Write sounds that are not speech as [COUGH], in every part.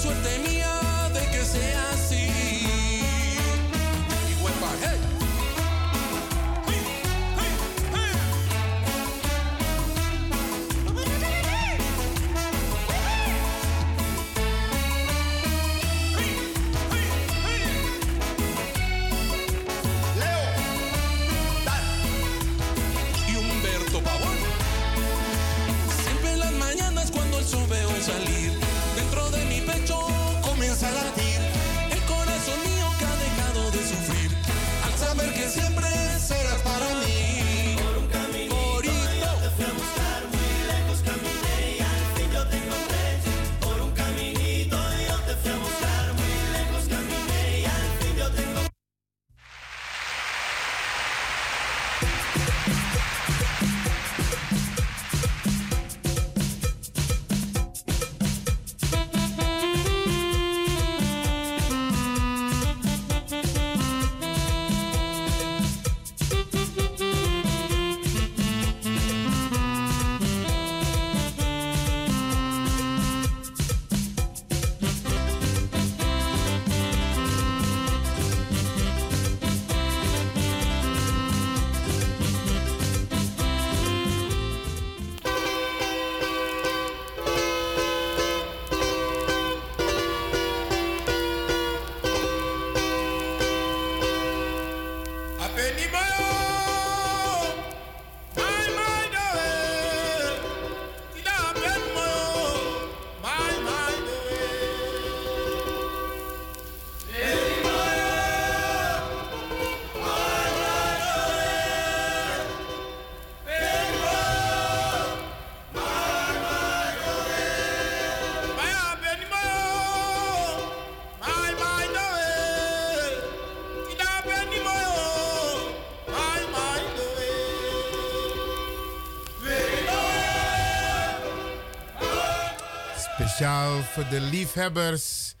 suerte de liefhebbers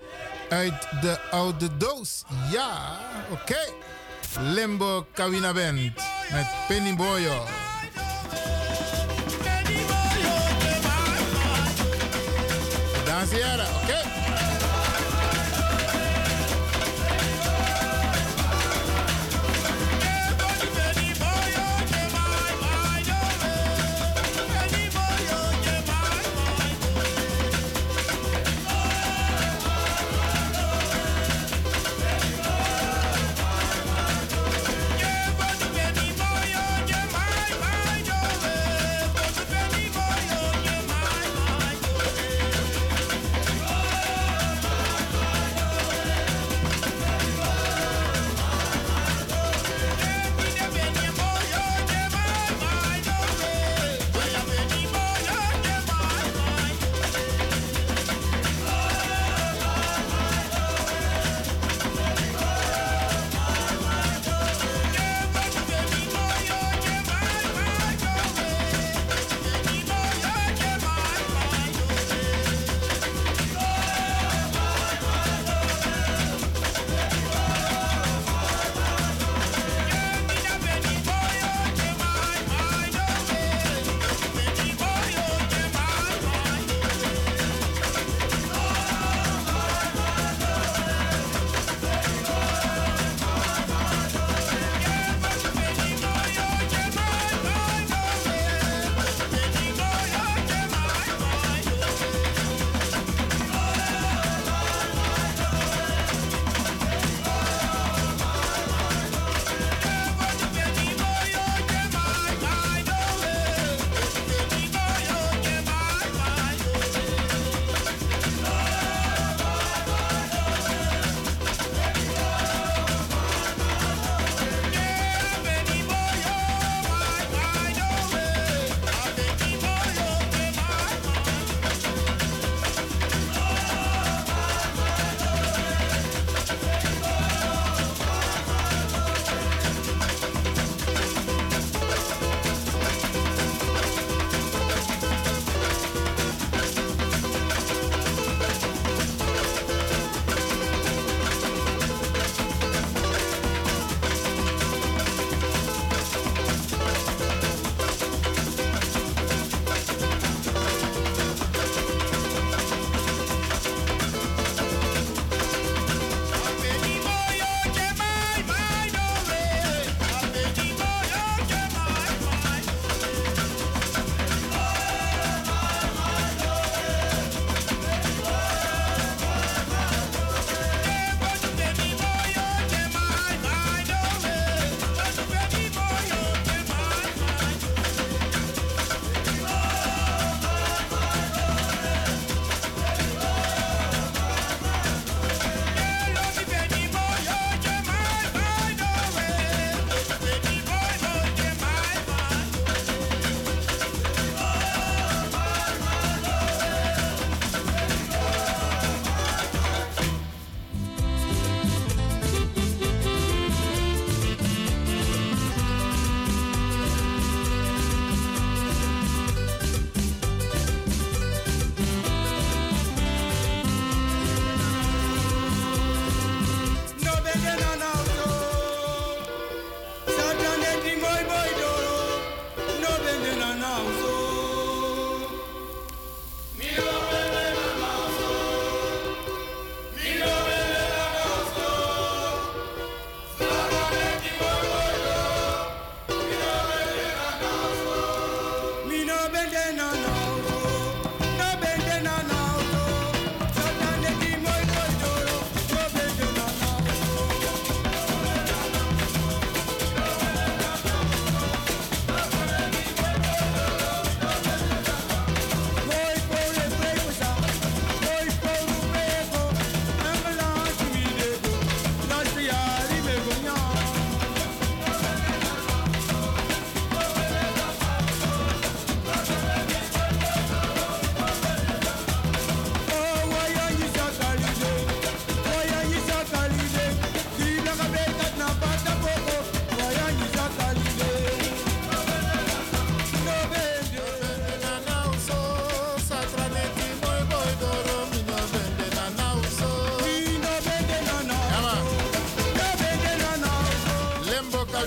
uit de oude doos. Ja, oké. Limbo Kawina Band met Penny Boyo. Dansjara, oké?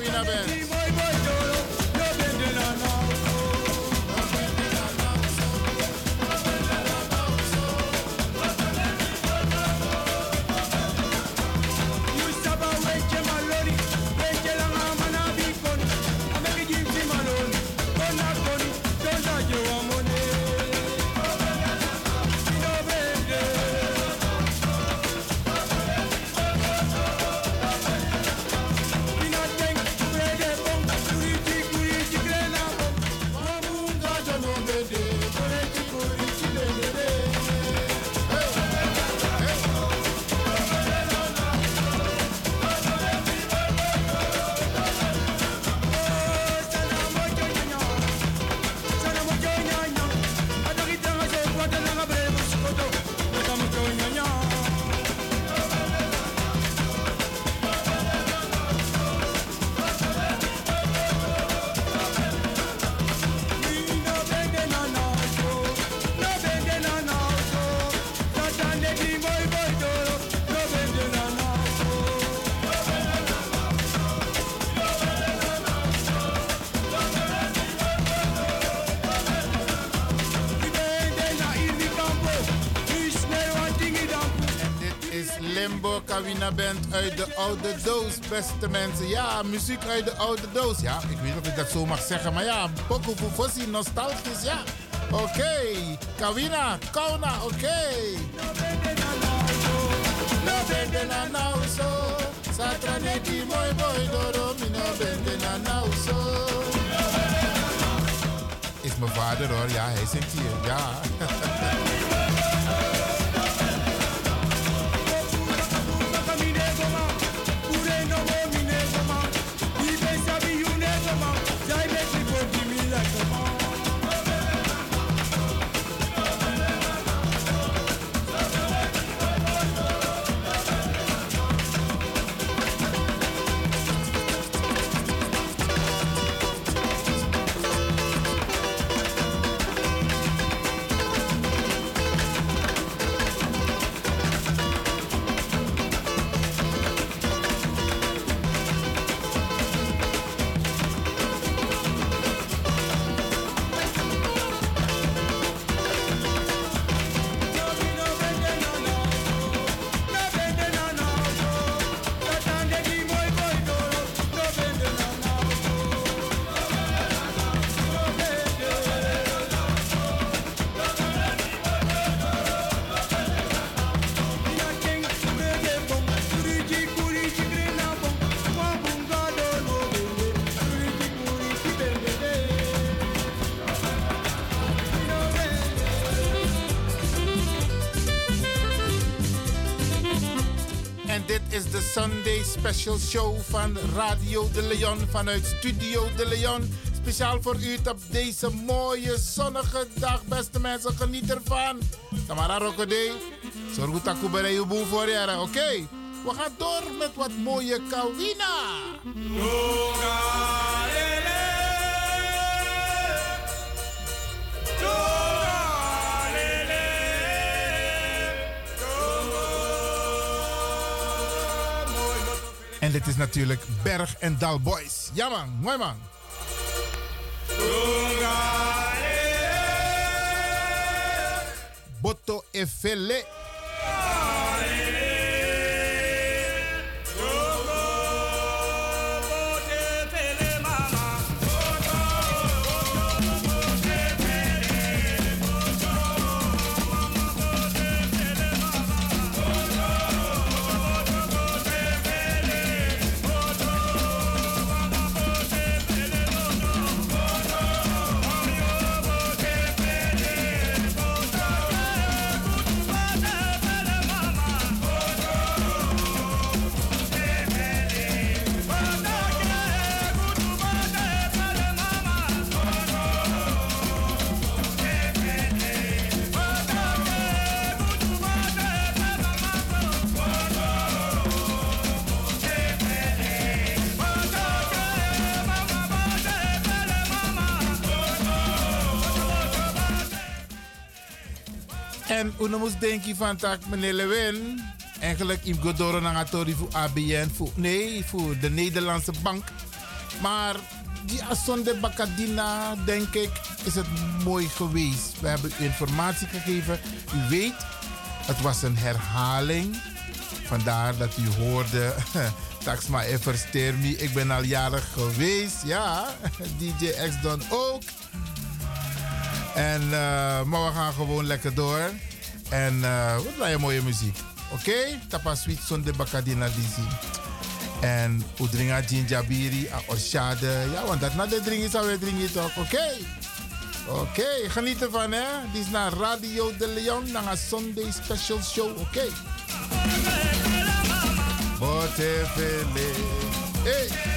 Kawina Band. Band uit de oude doos, beste mensen. Ja, muziek uit de oude doos. Ja, ik weet niet of ik dat zo mag zeggen, maar ja, poco fufosi, nostalgisch, ja. Oké, okay. Kawina, Kauna, oké. Okay. Is mijn vader hoor, ja, hij zingt hier, ja. [LAUGHS] Special Show van Radio de Leon vanuit Studio de Leon. Speciaal voor u op deze mooie zonnige dag, beste mensen. Geniet ervan. Tamara Rokodé. Zorg dat ik bij je boel voor je. Oké, we gaan door met wat mooie Kawina. En dit is natuurlijk Berg en Dal Boys. Ja man, mooi man. Botto e uno moest denken van tak meneer Lewin. Eigenlijk im godoro nangatori voor ABN. Voor, nee, voor de Nederlandse bank. Maar die Asonde Bakadina, denk ik, is het mooi geweest. We hebben informatie gegeven. U weet, het was een herhaling. Vandaar dat u hoorde, [LAUGHS] Taxma Eversteer me. Ik ben al jarig geweest. Ja, [LAUGHS] DJ X Don ook. En, uh, maar we gaan gewoon lekker door. En uh, wat blijf mooie muziek. Oké? Okay? Tapa Sweet Sonde Bakadina Dizzy. En Udringa Jinjabiri, Orshade. Ja, want dat na de drink is alweer drinken toch? Oké? Okay? Oké, okay, geniet ervan hè. Dit is naar Radio de Leon, naar een Sunday Special Show. Oké. Okay. Hey!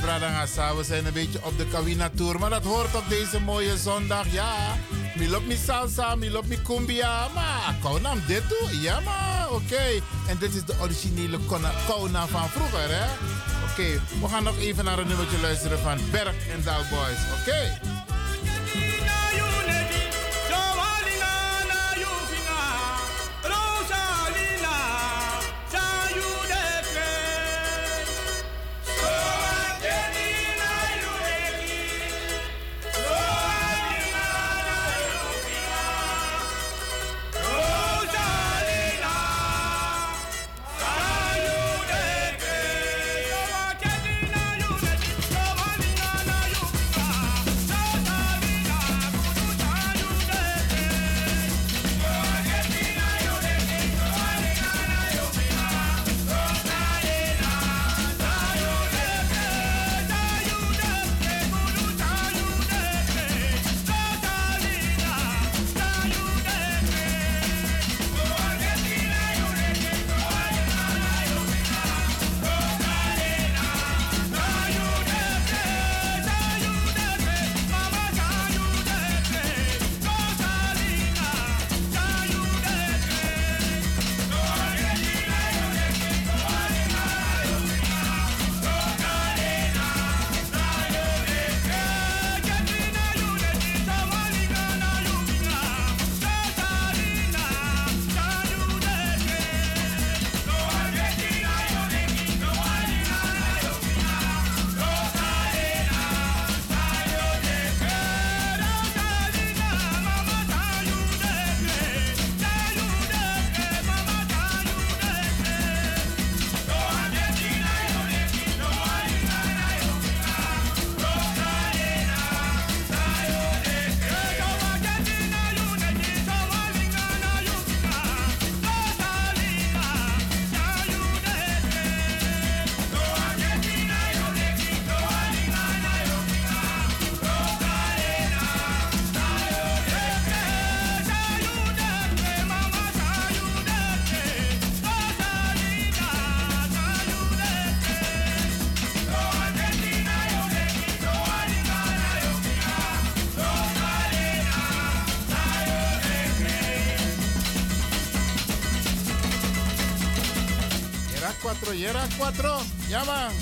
Het. We zijn een beetje op de Kawina Tour. Maar dat hoort op deze mooie zondag. Ja, mi lop mi salsa, mi lop mi cumbia. Maar Kaunam dit toe? Ja, maar oké. Okay. En dit is de originele Kauna van vroeger, hè? Oké, we gaan nog even naar een nummertje luisteren van Berg en Dal Boys. Oké? 4, Jera 4. Ja man.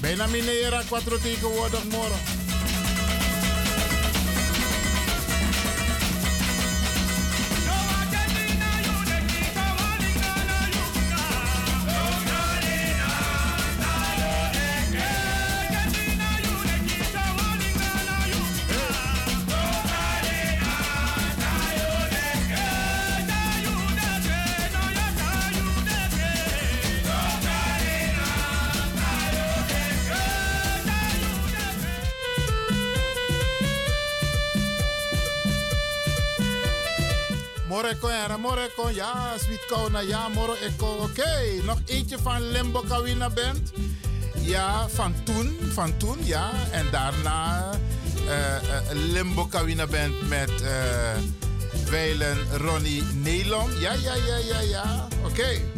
Bijna mine Jera 4 tegenwoordig morgen. Ja, Sweet Kauna, ja, Moro Eko. Oké, nog eentje van Limbo Kawina Band. Ja, van toen, van toen, ja. En daarna uh, uh, Limbo Kawina Band met uh, Weilen Ronnie Nelom. Ja, ja, ja, ja, ja. Oké.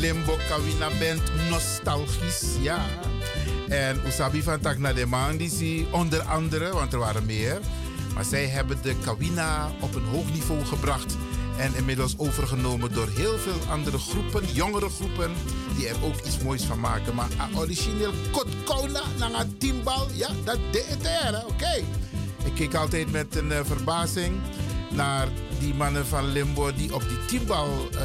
Limbo Kawina Band Nostalgisch. Ja. En Usabi van Takna de Mandisi, onder andere, want er waren meer. Maar zij hebben de Kawina op een hoog niveau gebracht. En inmiddels overgenomen door heel veel andere groepen, jongere groepen, die er ook iets moois van maken. Maar origineel Kotkona, naar timbal, ja, dat deed er, oké. Ik keek altijd met een uh, verbazing naar die mannen van Limbo die op die teambal uh,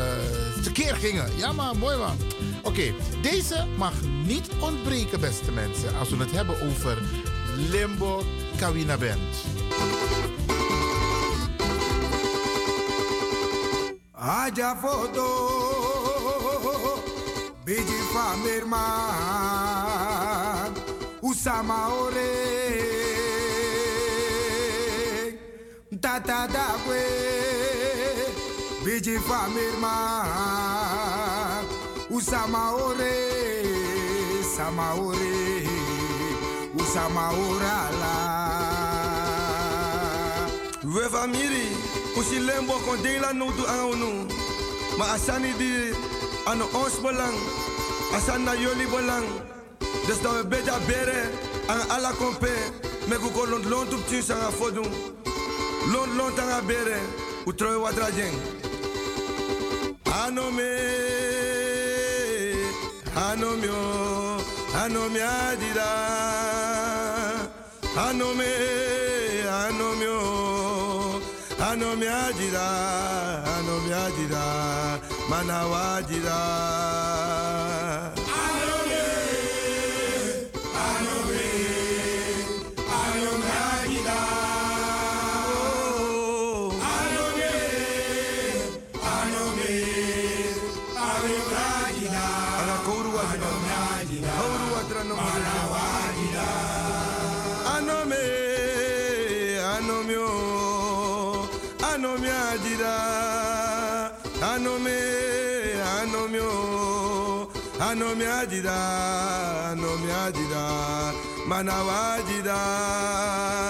tekeer gingen. Ja, maar mooi man. Oké, deze mag niet ontbreken, beste mensen, als we het hebben over Limbo Kawina Band. Foto. Tata dakwe biji famirma usama ore sama ore usama orala we famiri usi lembo kon ding la no tu anu ma asani di ano ons belang asan na yoli belang dus dat we beja bere aan ala kompe me ku kolon lon tu tsin sanga fodun lon lon tanga bere utroy watra jeng anome anomio anomi adida anome anomio anomi adida anomi adida manawajida no me ajida, no me ajida, manawajida. kan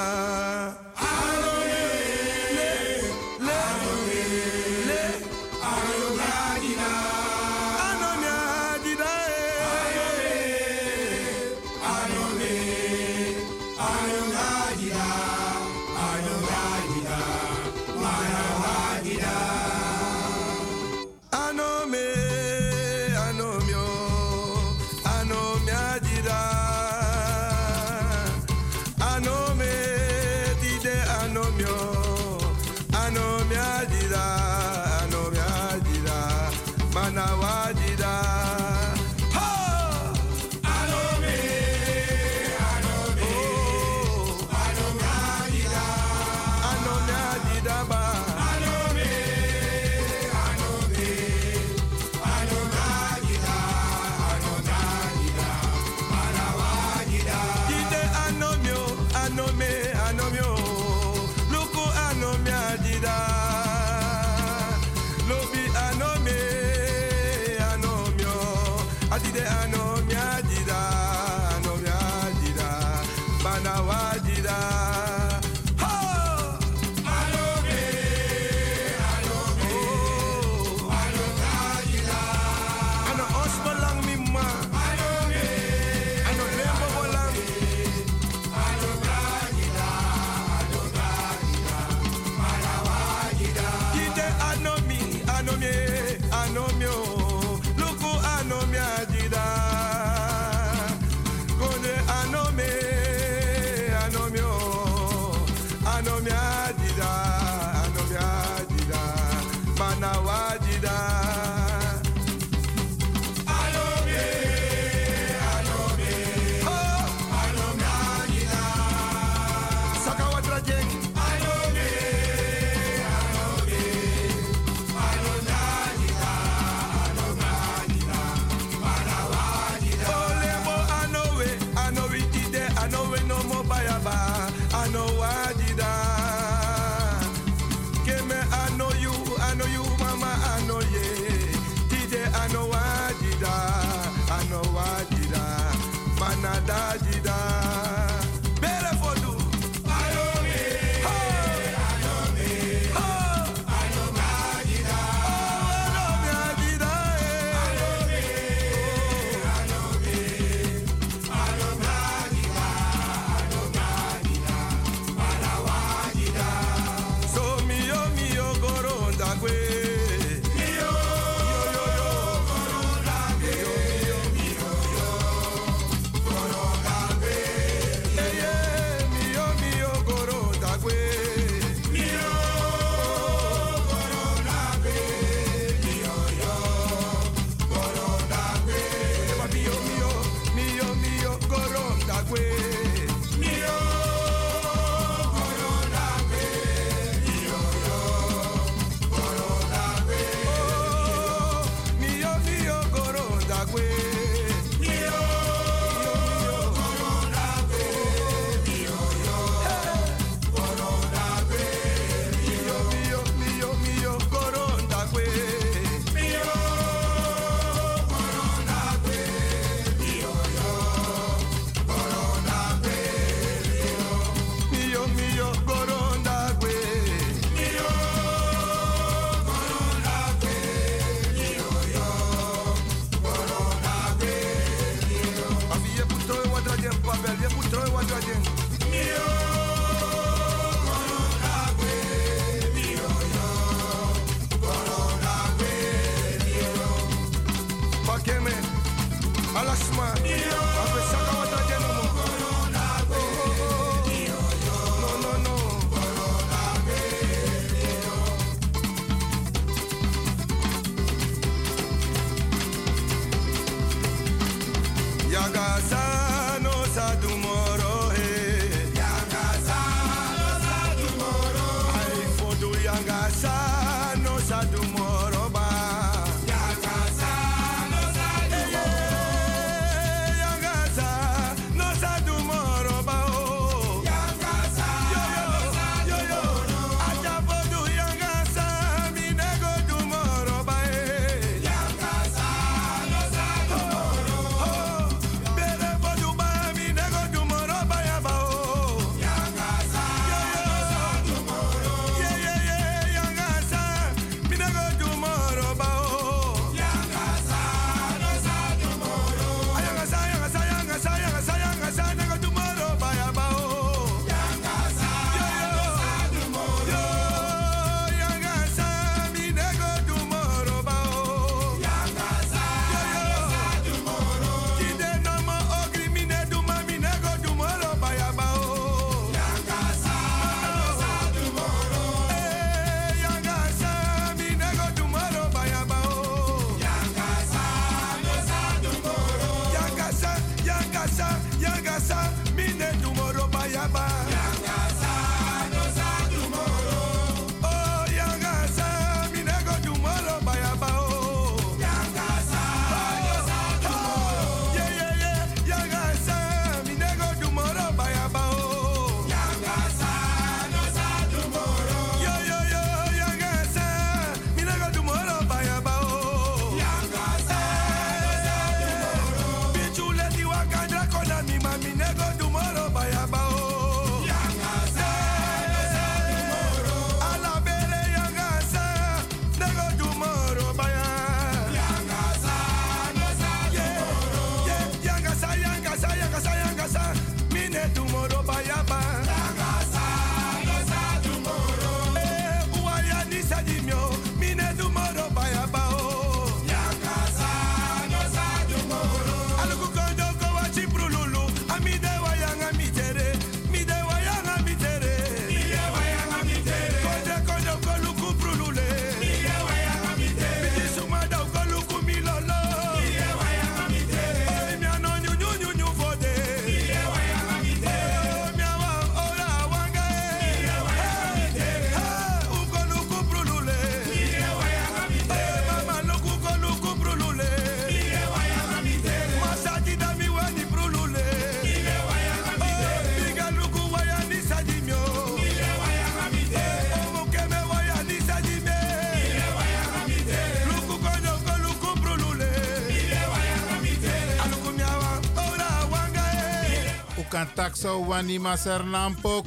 takso wani maser nampo.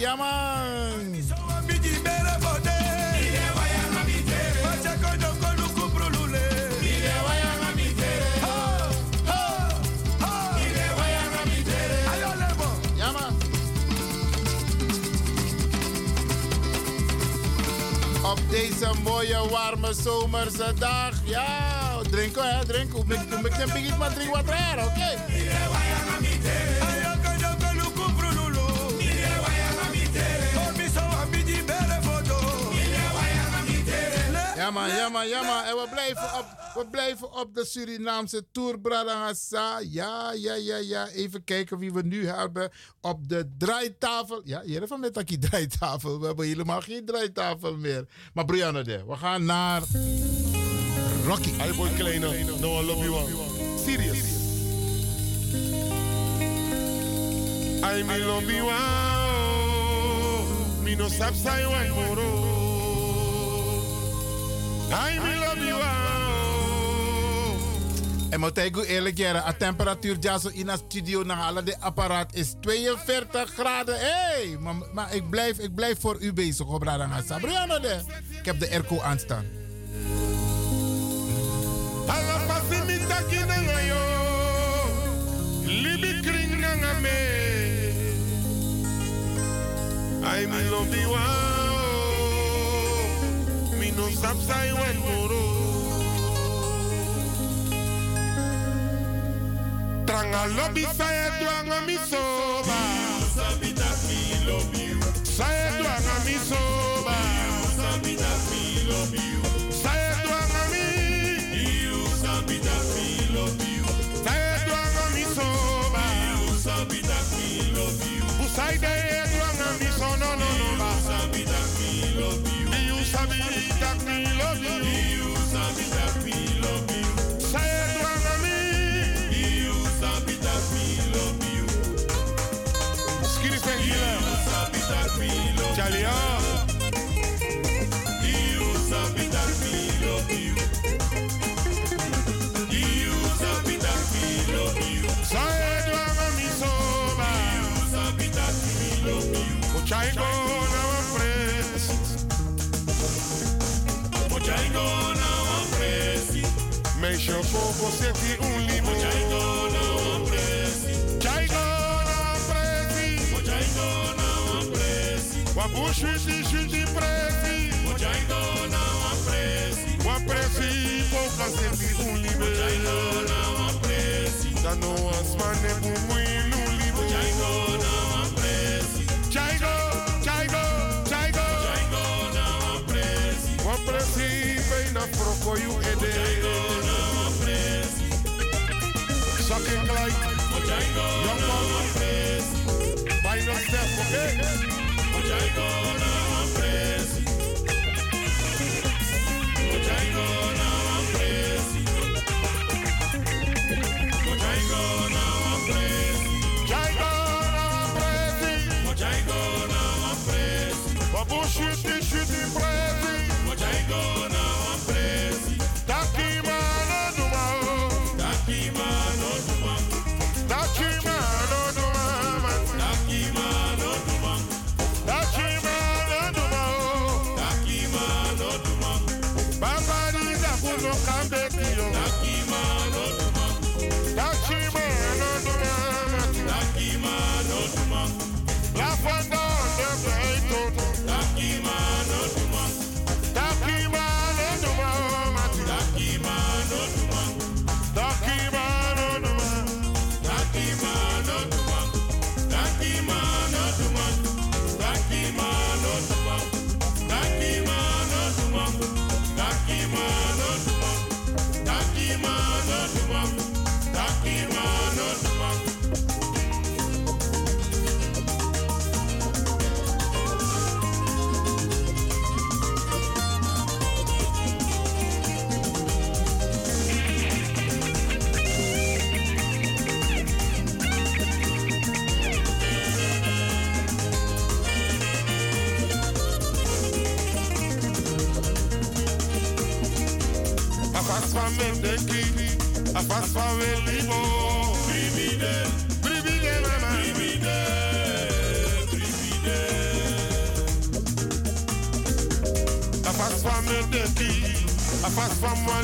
Ja man. Ja man. Op deze mooie warme zomerse dag. Ja, drinken hè, drinken. Hoe hoe ik maar drink wat oké? Ja man, ja man, ja man. En we blijven op, we blijven op de Surinaamse Tour, Bradangasa. Ja, ja, ja, ja. Even kijken wie we nu hebben op de draaitafel. Ja, hier van met die draaitafel. We hebben helemaal geen draaitafel meer. Maar Brianna, we gaan naar Rocky. Hey boy Kleine, no I love you one. Serious. I me love you one. Me no sap say one moro. I me love you. En moet ik eerlijk zeggen, de temperatuur ja, zo in de studio naar alle de apparaat is 42 graden. Hey, maar, ik, blijf, ik blijf voor u bezig op Radangasa. Brianna, ik heb de airco aanstaan. Libi kring nanga. I love you no sap say one moro. Tranga lobby say duanga mi soba. Sabi that me love you. Say duanga mi soba. Sabi that me love you. Say duanga mi. Sabi Opositi un limo. Chaigona presi. Chaigona presi. Wabushi shishi presi. Chaigona presi. Wa presi opositi un limo. Chaigona presi. Dano asmane bumui luli. Chaigona presi. Chaigo, chaigo, chaigo. Chaigona presi. Wa presi veina prokoyu ede. Shocking like Vagina Young one place Final step, okay? Vagina one place Vagina one place Vagina one place Vagina one place Vagina one place Vamos chutar, chutar, A des clips, à face par les libos. Bribide, bribide, maman. a bribide. À moi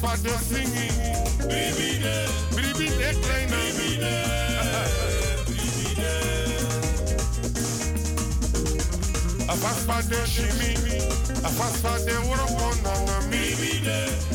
father singing. Bribide, bribide, kleine. Bribide, bribide. A fast father shimmy, a fast father work on. Friday.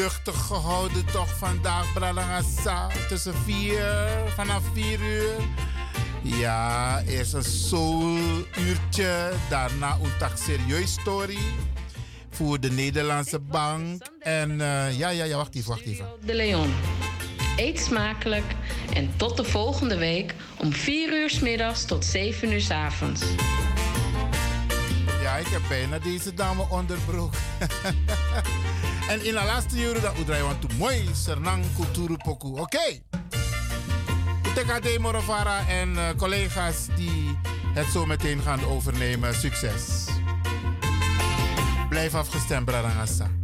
Luchtig gehouden toch vandaag, Bralangasa. Tussen 4, vanaf 4 uur. Ja, eerst een soul-uurtje, daarna een tak serieus story voor de Nederlandse bank. En uh, ja, ja, ja, wacht even, wacht even. De Leon. Eet smakelijk en tot de volgende week om 4 uur s middags tot 7 uur s avonds. Ja, ik heb bijna deze dame onderbroek. [LAUGHS] en in de laatste jaren dat we want toen mooi Sernang Kulturu Poku. Oké. Okay. TKD Morovara en uh, collega's die het zo meteen gaan overnemen. Succes. Blijf afgestemd, Bradangassa.